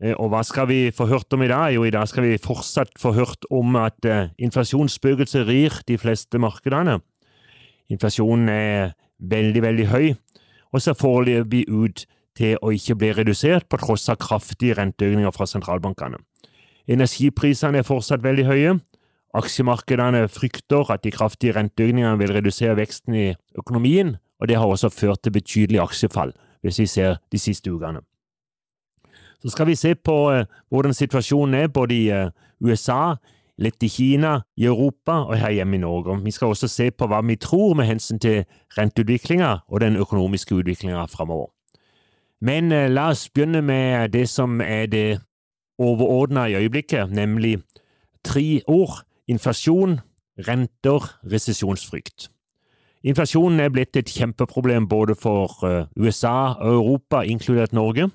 og hva skal vi få hørt om i dag? Jo, i dag skal vi fortsatt få hørt om at eh, inflasjonsspøkelset rir de fleste markedene. Inflasjonen er veldig, veldig høy, og ser foreløpig ut til å ikke bli redusert på tross av kraftige renteøkninger fra sentralbankene. Energiprisene er fortsatt veldig høye. Aksjemarkedene frykter at de kraftige renteøkningene vil redusere veksten i økonomien, og det har også ført til betydelig aksjefall, hvis vi ser de siste ukene. Så skal vi se på eh, hvordan situasjonen er både i eh, USA, litt i Kina, i Europa og her hjemme i Norge. Vi skal også se på hva vi tror med hensyn til renteutviklinga og den økonomiske utviklinga framover. Men eh, la oss begynne med det som er det overordna i øyeblikket, nemlig tre ord inflasjon, renter, resesjonsfrykt. Inflasjonen er blitt et kjempeproblem både for USA og Europa, inkludert Norge.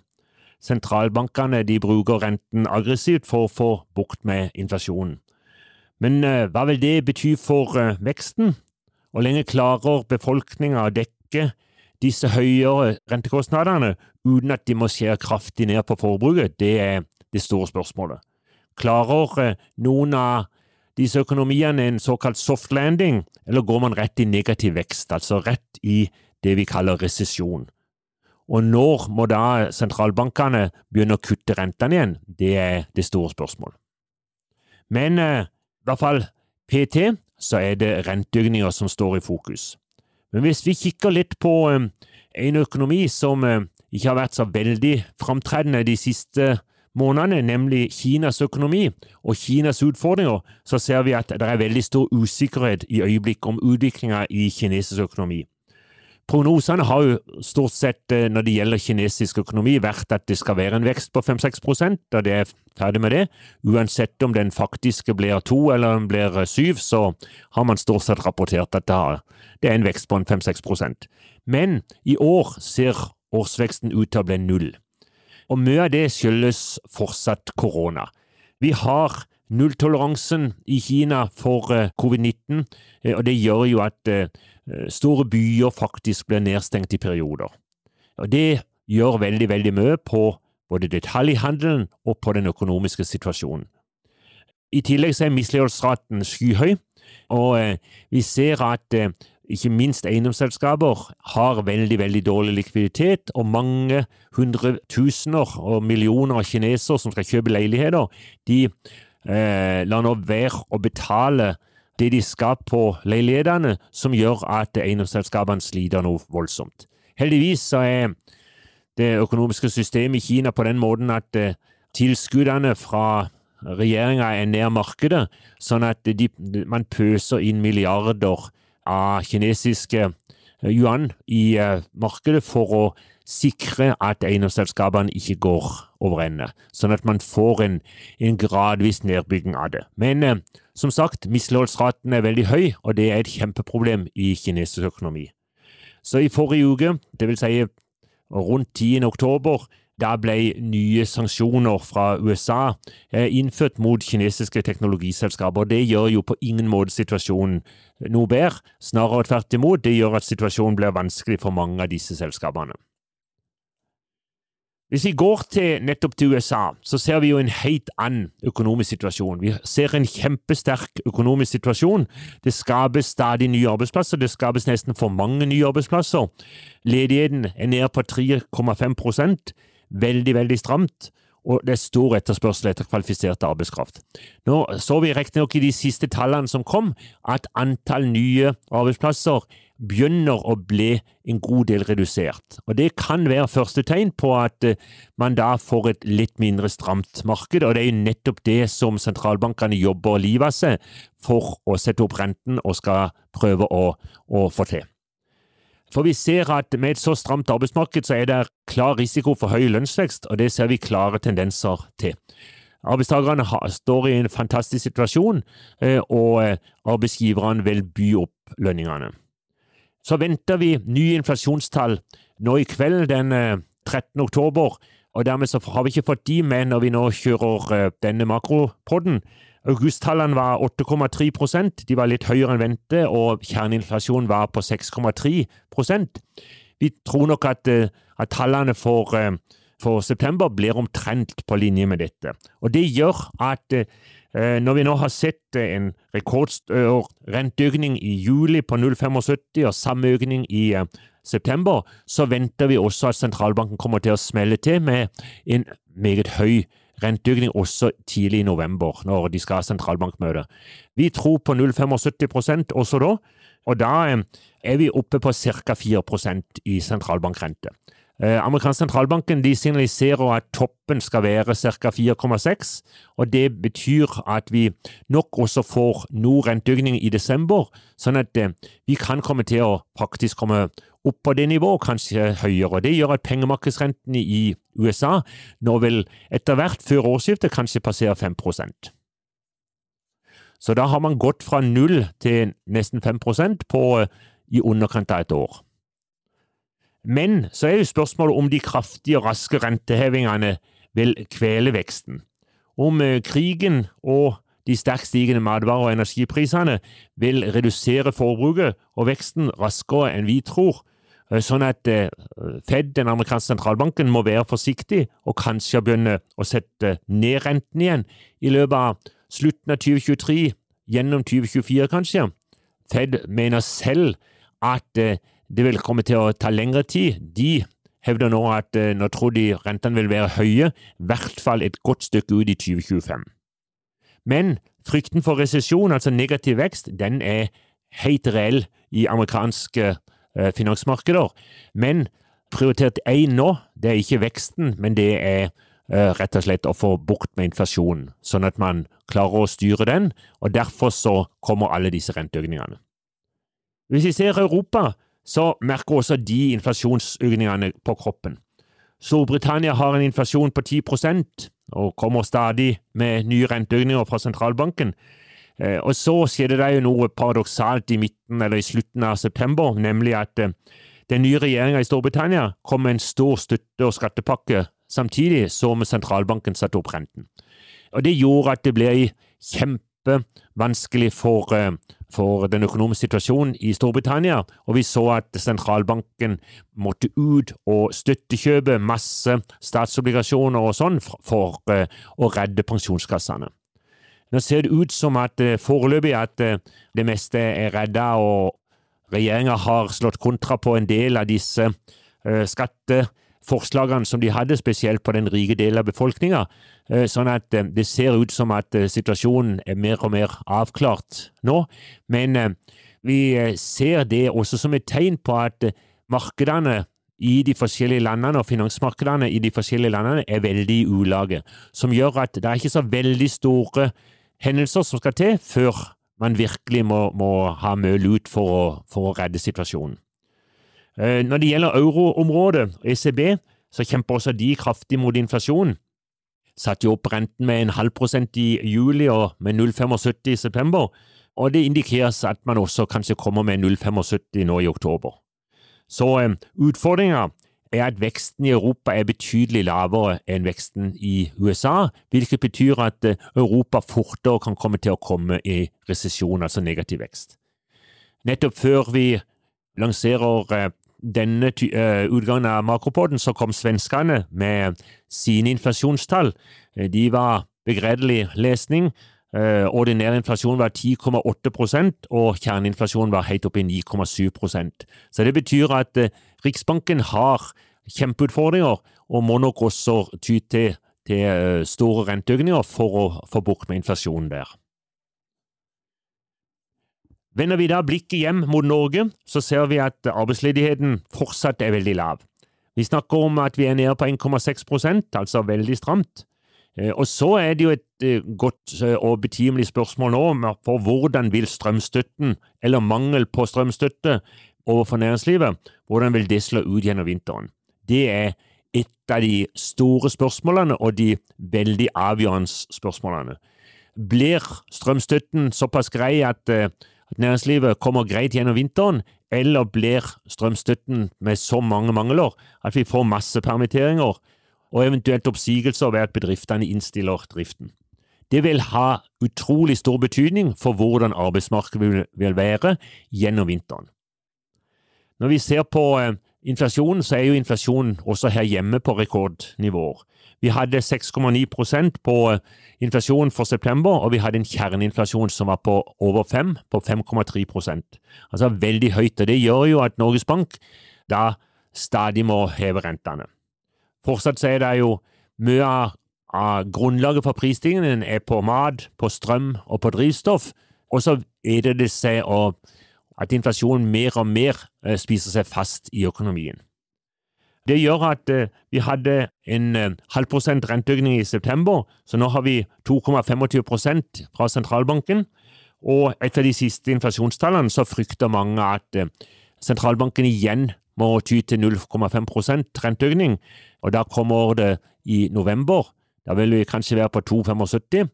Sentralbankene de bruker renten aggressivt for å få bukt med inflasjonen. Men uh, hva vil det bety for uh, veksten? Hvor lenge klarer befolkninga å dekke disse høyere rentekostnadene uten at de må skjære kraftig ned på forbruket? Det er det store spørsmålet. Klarer uh, noen av disse økonomiene en såkalt soft landing, eller går man rett i negativ vekst, altså rett i det vi kaller resesjon? Og når må da sentralbankene begynne å kutte rentene igjen? Det er det store spørsmålet. Men eh, i hvert fall PT så er det renteøkninger som står i fokus. Men hvis vi kikker litt på eh, en økonomi som eh, ikke har vært så veldig framtredende de siste månedene, nemlig Kinas økonomi og Kinas utfordringer, så ser vi at det er veldig stor usikkerhet i øyeblikket om utviklinga i kinesisk økonomi. Prognosene har jo stort sett når det gjelder kinesisk økonomi vært at det skal være en vekst på 5-6% og det er ferdig med det. Uansett om den faktiske blir to eller den blir syv, så har man stort sett rapportert at det er en vekst på 5-6 Men i år ser årsveksten ut til å bli null. Og mye av det skyldes fortsatt korona. Vi har nulltoleransen i Kina for covid-19, og det gjør jo at store byer faktisk ble nedstengt i perioder. Og Det gjør veldig, veldig mye på både detaljhandelen og på den økonomiske situasjonen. I tillegg så er misligholdsraten skyhøy, og vi ser at ikke minst eiendomsselskaper har veldig, veldig dårlig likviditet, og mange hundretusener og millioner av kinesere som skal kjøpe leiligheter, de eh, lar nå være å betale det de skal på leilighetene, som gjør at eiendomsselskapene sliter noe voldsomt. Heldigvis så er det økonomiske systemet i Kina på den måten at tilskuddene fra regjeringa er nær markedet, sånn at de, man pøser inn milliarder av kinesiske yuan i markedet for å sikre at eiendomsselskapene ikke går over ende, sånn at man får en, en gradvis nedbygging av det. Men eh, som sagt, misligholdsraten er veldig høy, og det er et kjempeproblem i kinesisk økonomi. Så i forrige uke, vil si rundt 10. oktober, da ble nye sanksjoner fra USA eh, innført mot kinesiske teknologiselskaper. og Det gjør jo på ingen måte situasjonen noe bedre, snarere tvert imot. Det gjør at situasjonen blir vanskelig for mange av disse selskapene. Hvis vi går til nettopp til USA, så ser vi jo en helt annen økonomisk situasjon. Vi ser en kjempesterk økonomisk situasjon. Det skapes stadig nye arbeidsplasser. Det skapes nesten for mange nye arbeidsplasser. Ledigheten er nede på 3,5% Veldig, veldig stramt. Og det er stor etterspørsel etter kvalifisert arbeidskraft. Nå så vi riktignok i de siste tallene som kom, at antall nye arbeidsplasser begynner å bli en god del redusert. Og Det kan være første tegn på at eh, man da får et litt mindre stramt marked, og det er jo nettopp det som sentralbankene jobber livet av seg for å sette opp renten og skal prøve å, å få til. For vi ser at med et så stramt arbeidsmarked så er det klar risiko for høy lønnsvekst, og det ser vi klare tendenser til. Arbeidstakerne står i en fantastisk situasjon, eh, og eh, arbeidsgiverne vil by opp lønningene. Så venter vi nye inflasjonstall nå i kveld, den 13. oktober, og dermed så har vi ikke fått de med når vi nå kjører denne makropodden. Augusttallene var 8,3% de var litt høyere enn ventet, og kjerneinflasjonen var på 6,3% Vi tror nok at, eh, at tallene for, eh, for, september blir omtrent på linje med dette. Og Det gjør at eh, når vi nå har sett en rekordstor renteøkning i juli på 0,75 og samme økning i september, så venter vi også at sentralbanken kommer til å smelle til med en meget høy renteøkning også tidlig i november, når de skal ha sentralbankmøte. Vi tror på 0,75% også da, og da eh, er vi oppe på ca. 4% i sentralbankrente. Eh, amerikansk sentralbanken de signaliserer at toppen skal være ca. 4,6, og det betyr at vi nok også får noe renteøkning i desember, sånn at eh, vi kan komme til å faktisk komme opp på det nivået, kanskje høyere. Det gjør at pengemarkedsrentene i USA nå vil etter hvert før årsskiftet kanskje passere 5% Så da har man gått fra null til nesten 5% på i underkant av et år. Men så er jo spørsmålet om de kraftige og raske rentehevingene vil kvele veksten. Om eh, krigen og de sterkt stigende matvare- og energiprisene vil redusere forbruket og veksten raskere enn vi tror, Eh, sånn at eh, Fed, den amerikanske sentralbanken, må være forsiktig og kanskje begynne å sette ned renten igjen i løpet av slutten av 2023, gjennom 2024 kanskje. Fed mener selv at det vil komme til å ta lengre tid. De hevder nå at nå tror de rentene vil være høye, i hvert fall et godt stykke ut i 2025. Men frykten for resesjon, altså negativ vekst, den er helt reell i amerikanske Eh, finansmarkeder. Men prioritert én nå, det er ikke veksten, men det er eh, rett og slett å få bukt med inflasjonen, sånn at man klarer å styre den, og derfor så kommer alle disse renteøkningene. Hvis vi ser Europa, så merker også de inflasjonsøkningene på kroppen. Storbritannia har en inflasjon på 10% og kommer stadig med nye renteøkninger fra sentralbanken. Eh, og så skjedde det jo noe paradoksalt i midten eller i slutten av september, nemlig at eh, den nye regjeringa i Storbritannia kom med en stor støtte- og skattepakke, samtidig som sentralbanken satte opp renten. Og Det gjorde at det ble kjempevanskelig for, eh, for den økonomiske situasjonen i Storbritannia, og vi så at sentralbanken måtte ut og støttekjøpe masse statsobligasjoner og sånn for å redde pensjonskassene. Nå ser det ut som at uh, foreløpig at det meste er redda, og regjeringa har slått kontra på en del av disse uh, skatteforslagene som de hadde, spesielt på den rike delen av befolkninga. Sånn at det ser ut som at situasjonen er mer og mer avklart nå. Men vi ser det også som et tegn på at markedene i de forskjellige landene og finansmarkedene i de forskjellige landene er veldig ulage, som gjør at det er ikke så veldig store hendelser som skal til før man virkelig må, må ha mye lut for å, for å redde situasjonen. Eh, når det gjelder euroområdet ECB, så kjemper også de kraftig mot inflasjon. Satte jo opp renten med en halv prosent i juli og med 0,75 i september, og det indikeres at man også kanskje kommer med 0,75 nå i oktober. Så eh, utfordringa er at veksten i Europa er betydelig lavere enn veksten i USA, hvilket betyr at eh, Europa fortere kan komme til å komme i resesjon, altså negativ vekst. Nettopp før vi lanserer denne uh, utgangen av makropoden, så kom svenskene med sine inflasjonstall. De var begredelig lesning. Ordinær inflasjon var 10,8% og kjerneinflasjonen var helt oppe i 9,7% Så det betyr at Riksbanken har kjempeutfordringer og må nok også ty til, til eh, store renteøkninger for å få bort med inflasjonen der. Vender vi da blikket hjem mot Norge, så ser vi at arbeidsledigheten fortsatt er veldig lav. Vi snakker om at vi er nede på 1,6% altså veldig stramt. Eh, og så er det jo et eh, godt og betimelig spørsmål nå for hvordan vil strømstøtten, eller mangel på strømstøtte, overfor næringslivet, hvordan vil det slå ut gjennom vinteren? Det er et av de store spørsmålene og de veldig avgjørende spørsmålene. Blir strømstøtten såpass grei eh, at næringslivet kommer greit gjennom vinteren, eller blir strømstøtten med så mange mangler at vi får masse permitteringer og eventuelt oppsigelser ved at bedriftene innstiller driften? Det vil ha utrolig stor betydning for hvordan arbeidsmarkedet vil være gjennom vinteren. Når vi ser på eh, inflasjonen, så er jo inflasjonen også her hjemme på rekordnivåer. Vi hadde 6,9% på eh, inflasjon for september, og vi hadde en kjerneinflasjon som var på over 5, på 5,3 Altså veldig høyt. og Det gjør jo at Norges Bank da stadig må heve rentene. Fortsatt så er det jo mye av, av grunnlaget for prisstigningen er på mat, på strøm og på drivstoff, og så er det det seg at inflasjonen mer og mer eh, spiser seg fast i økonomien. Det gjør at eh, vi hadde en eh, halv prosent renteøkning i september, så nå har vi 2,25% fra sentralbanken. Og etter de siste inflasjonstallene så frykter mange at sentralbanken igjen må ty til 0,5% renteøkning, og da kommer det i november. Da vil vi kanskje være på 2,75.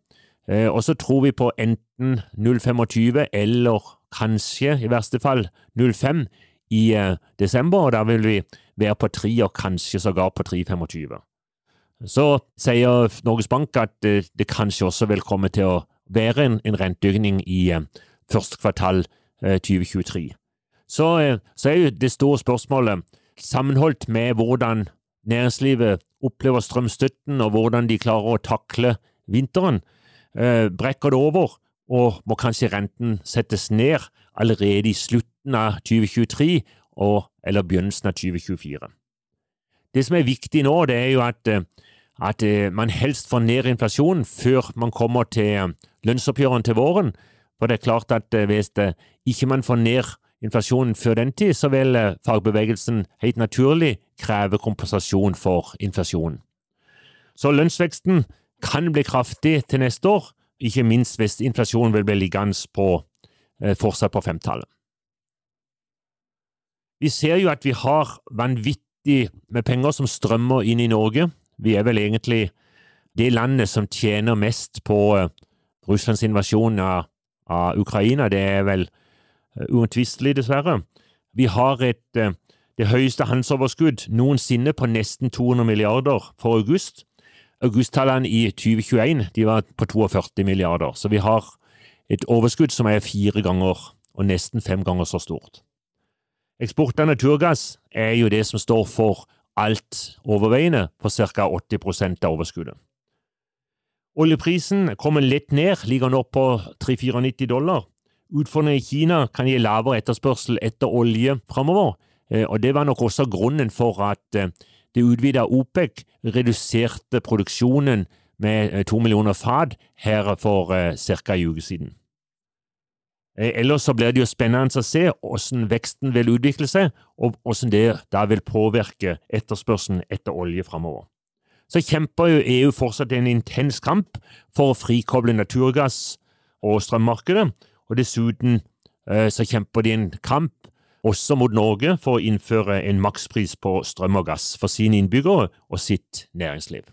Og så tror vi på enten 0,25 eller kanskje i verste fall 0,5 i eh, desember, og da vil vi være på 3 og kanskje sågar på 3,25. Så sier Norges Bank at eh, det kanskje også vil komme til å være en, en renteøkning i eh, første kvartal 2023. Så, så er jo det store spørsmålet, sammenholdt med hvordan næringslivet opplever strømstøtten, og hvordan de klarer å takle vinteren, brekker det over og må kanskje renten settes ned allerede i slutten av 2023 og, eller begynnelsen av 2024. Det som er viktig nå, det er jo at, eh, at eh, man helst får ned inflasjonen før man kommer til eh, lønnsoppgjørene til våren. For det er klart at hvis ikke man får ned inflasjonen før den tid, så vil fagbevegelsen helt naturlig kreve kompensasjon for inflasjonen. Så lønnsveksten kan bli kraftig til neste år, ikke minst hvis inflasjonen vil bli liggende på fortsatt på femtallet. Vi ser jo at vi har vanvittig med penger som strømmer inn i Norge. Vi er vel egentlig det landet som tjener mest på eh, Russlands invasjon av, av Ukraina. Det er vel uh, uomtvistelig, dessverre. Vi har et, uh, det høyeste handelsoverskudd noensinne på nesten 200 milliarder for august. Augusttallene i 2021 de var på 42 milliarder, så vi har et overskudd som er fire ganger og nesten fem ganger så stort. Eksport av naturgass er jo det som står for alt overveiende, på ca. 80% av overskuddet. Oljeprisen kommer litt ned, ligger nå på 394 dollar. Utfordringen i Kina kan gi lavere etterspørsel etter olje framover, eh, og det var nok også grunnen for at eh, det utvida OPEC reduserte produksjonen med eh, to millioner fat her for ca. en uke siden. Eh, ellers så blir det jo spennende å se hvordan veksten vil utvikle seg, og hvordan det da vil påvirke etterspørselen etter olje framover. Så kjemper jo EU fortsatt en intens kamp for å frikoble naturgass og strømmarkedet, og dessuten uh, så kjemper de en kamp også mot Norge, for å innføre en makspris på strøm og gass for sine innbyggere og sitt næringsliv.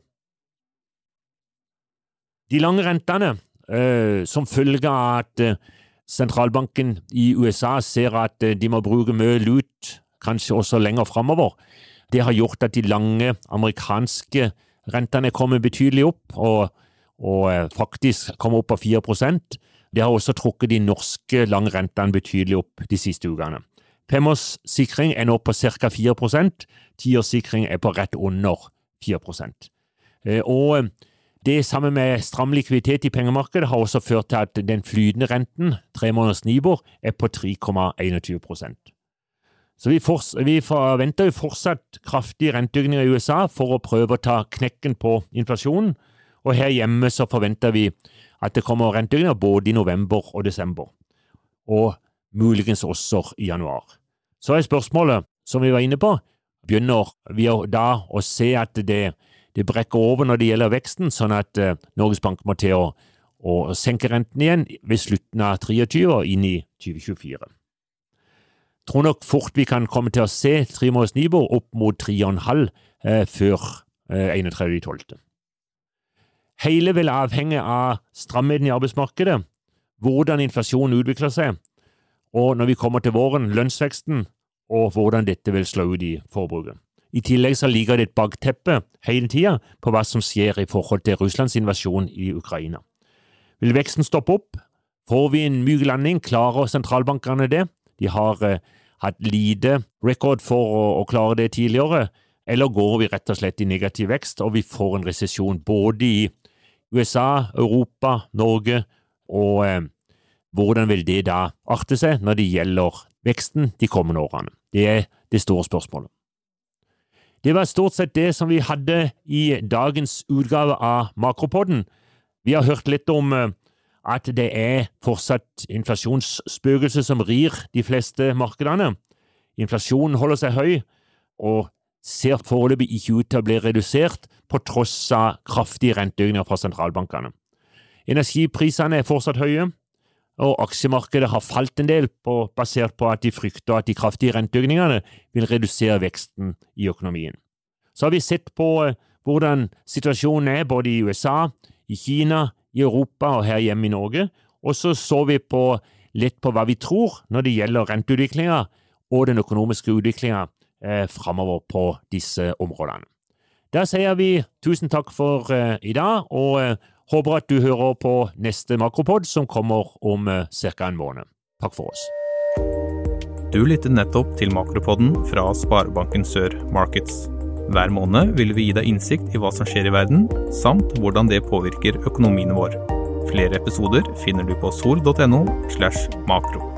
De lange rentene, eh, som følge av at eh, sentralbanken i USA ser at eh, de må bruke mye lut, kanskje også lenger framover, det har gjort at de lange amerikanske rentene kommer betydelig opp, og, og eh, faktisk kommer opp på 4% Det har også trukket de norske langrentene betydelig opp de siste ukene. Femårssikring er nå på ca. 4% tiårssikring er på rett under 4 eh, Og det sammen med stram likviditet i pengemarkedet har også ført til at den flytende renten, tre måneders Nibor, er på 3,21% Så vi, for, vi, forventer jo fortsatt kraftig renteøkninger i USA for å prøve å ta knekken på inflasjonen, og her hjemme så forventer vi at det kommer renteøkninger både i november og desember, og muligens også i januar. Så er spørsmålet, som vi var inne på, begynner vi da å se at det, det brekker over når det gjelder veksten, sånn at uh, Norges Bank må til å, å, senke renten igjen ved slutten av 2023 og inn i 2024. tror nok fort vi kan komme til å se tre måneders Nibor opp mot 3,5 eh, før eh, 31.12. Hele vil avhenge av stramheten i arbeidsmarkedet, hvordan inflasjonen utvikler seg, og når vi kommer til våren, lønnsveksten, og hvordan dette vil slå ut i forbruket. I tillegg så ligger det et bakteppe hele tida på hva som skjer i forhold til Russlands invasjon i Ukraina. Vil veksten stoppe opp? Får vi en myk landing? Klarer sentralbankene det? De har eh, hatt lite rekord for å, å, klare det tidligere. Eller går vi rett og slett i negativ vekst, og vi får en resesjon både i USA, Europa, Norge, og eh, hvordan vil det da arte seg når det gjelder veksten de kommende årene? Det er det store spørsmålet. Det var stort sett det som vi hadde i dagens utgave av Makropodden. Vi har hørt litt om eh, at det er fortsatt inflasjonsspøkelset som rir de fleste markedene. Inflasjonen holder seg høy, og ser foreløpig ikke ut til å bli redusert, på tross av kraftige renteøkninger fra sentralbankene. Energiprisene er fortsatt høye, og aksjemarkedet har falt en del på, basert på at de frykter at de kraftige renteøkningene vil redusere veksten i økonomien. Så har vi sett på eh, hvordan situasjonen er både i USA, i Kina, i Europa og her hjemme i Norge, og så så vi på litt på hva vi tror når det gjelder renteutviklinga og den økonomiske utviklinga eh, framover på disse områdene. Da sier vi tusen takk for eh, i dag, og eh, håper at du hører på neste makropod som kommer om eh, ca. en måned. Takk for oss. Du lyttet nettopp til Makropodden fra Sparebanken Sør Markets. Hver måned vil vi gi deg innsikt i hva som skjer i verden, samt hvordan det påvirker økonomien vår. Flere episoder finner du på sol.no slash makro.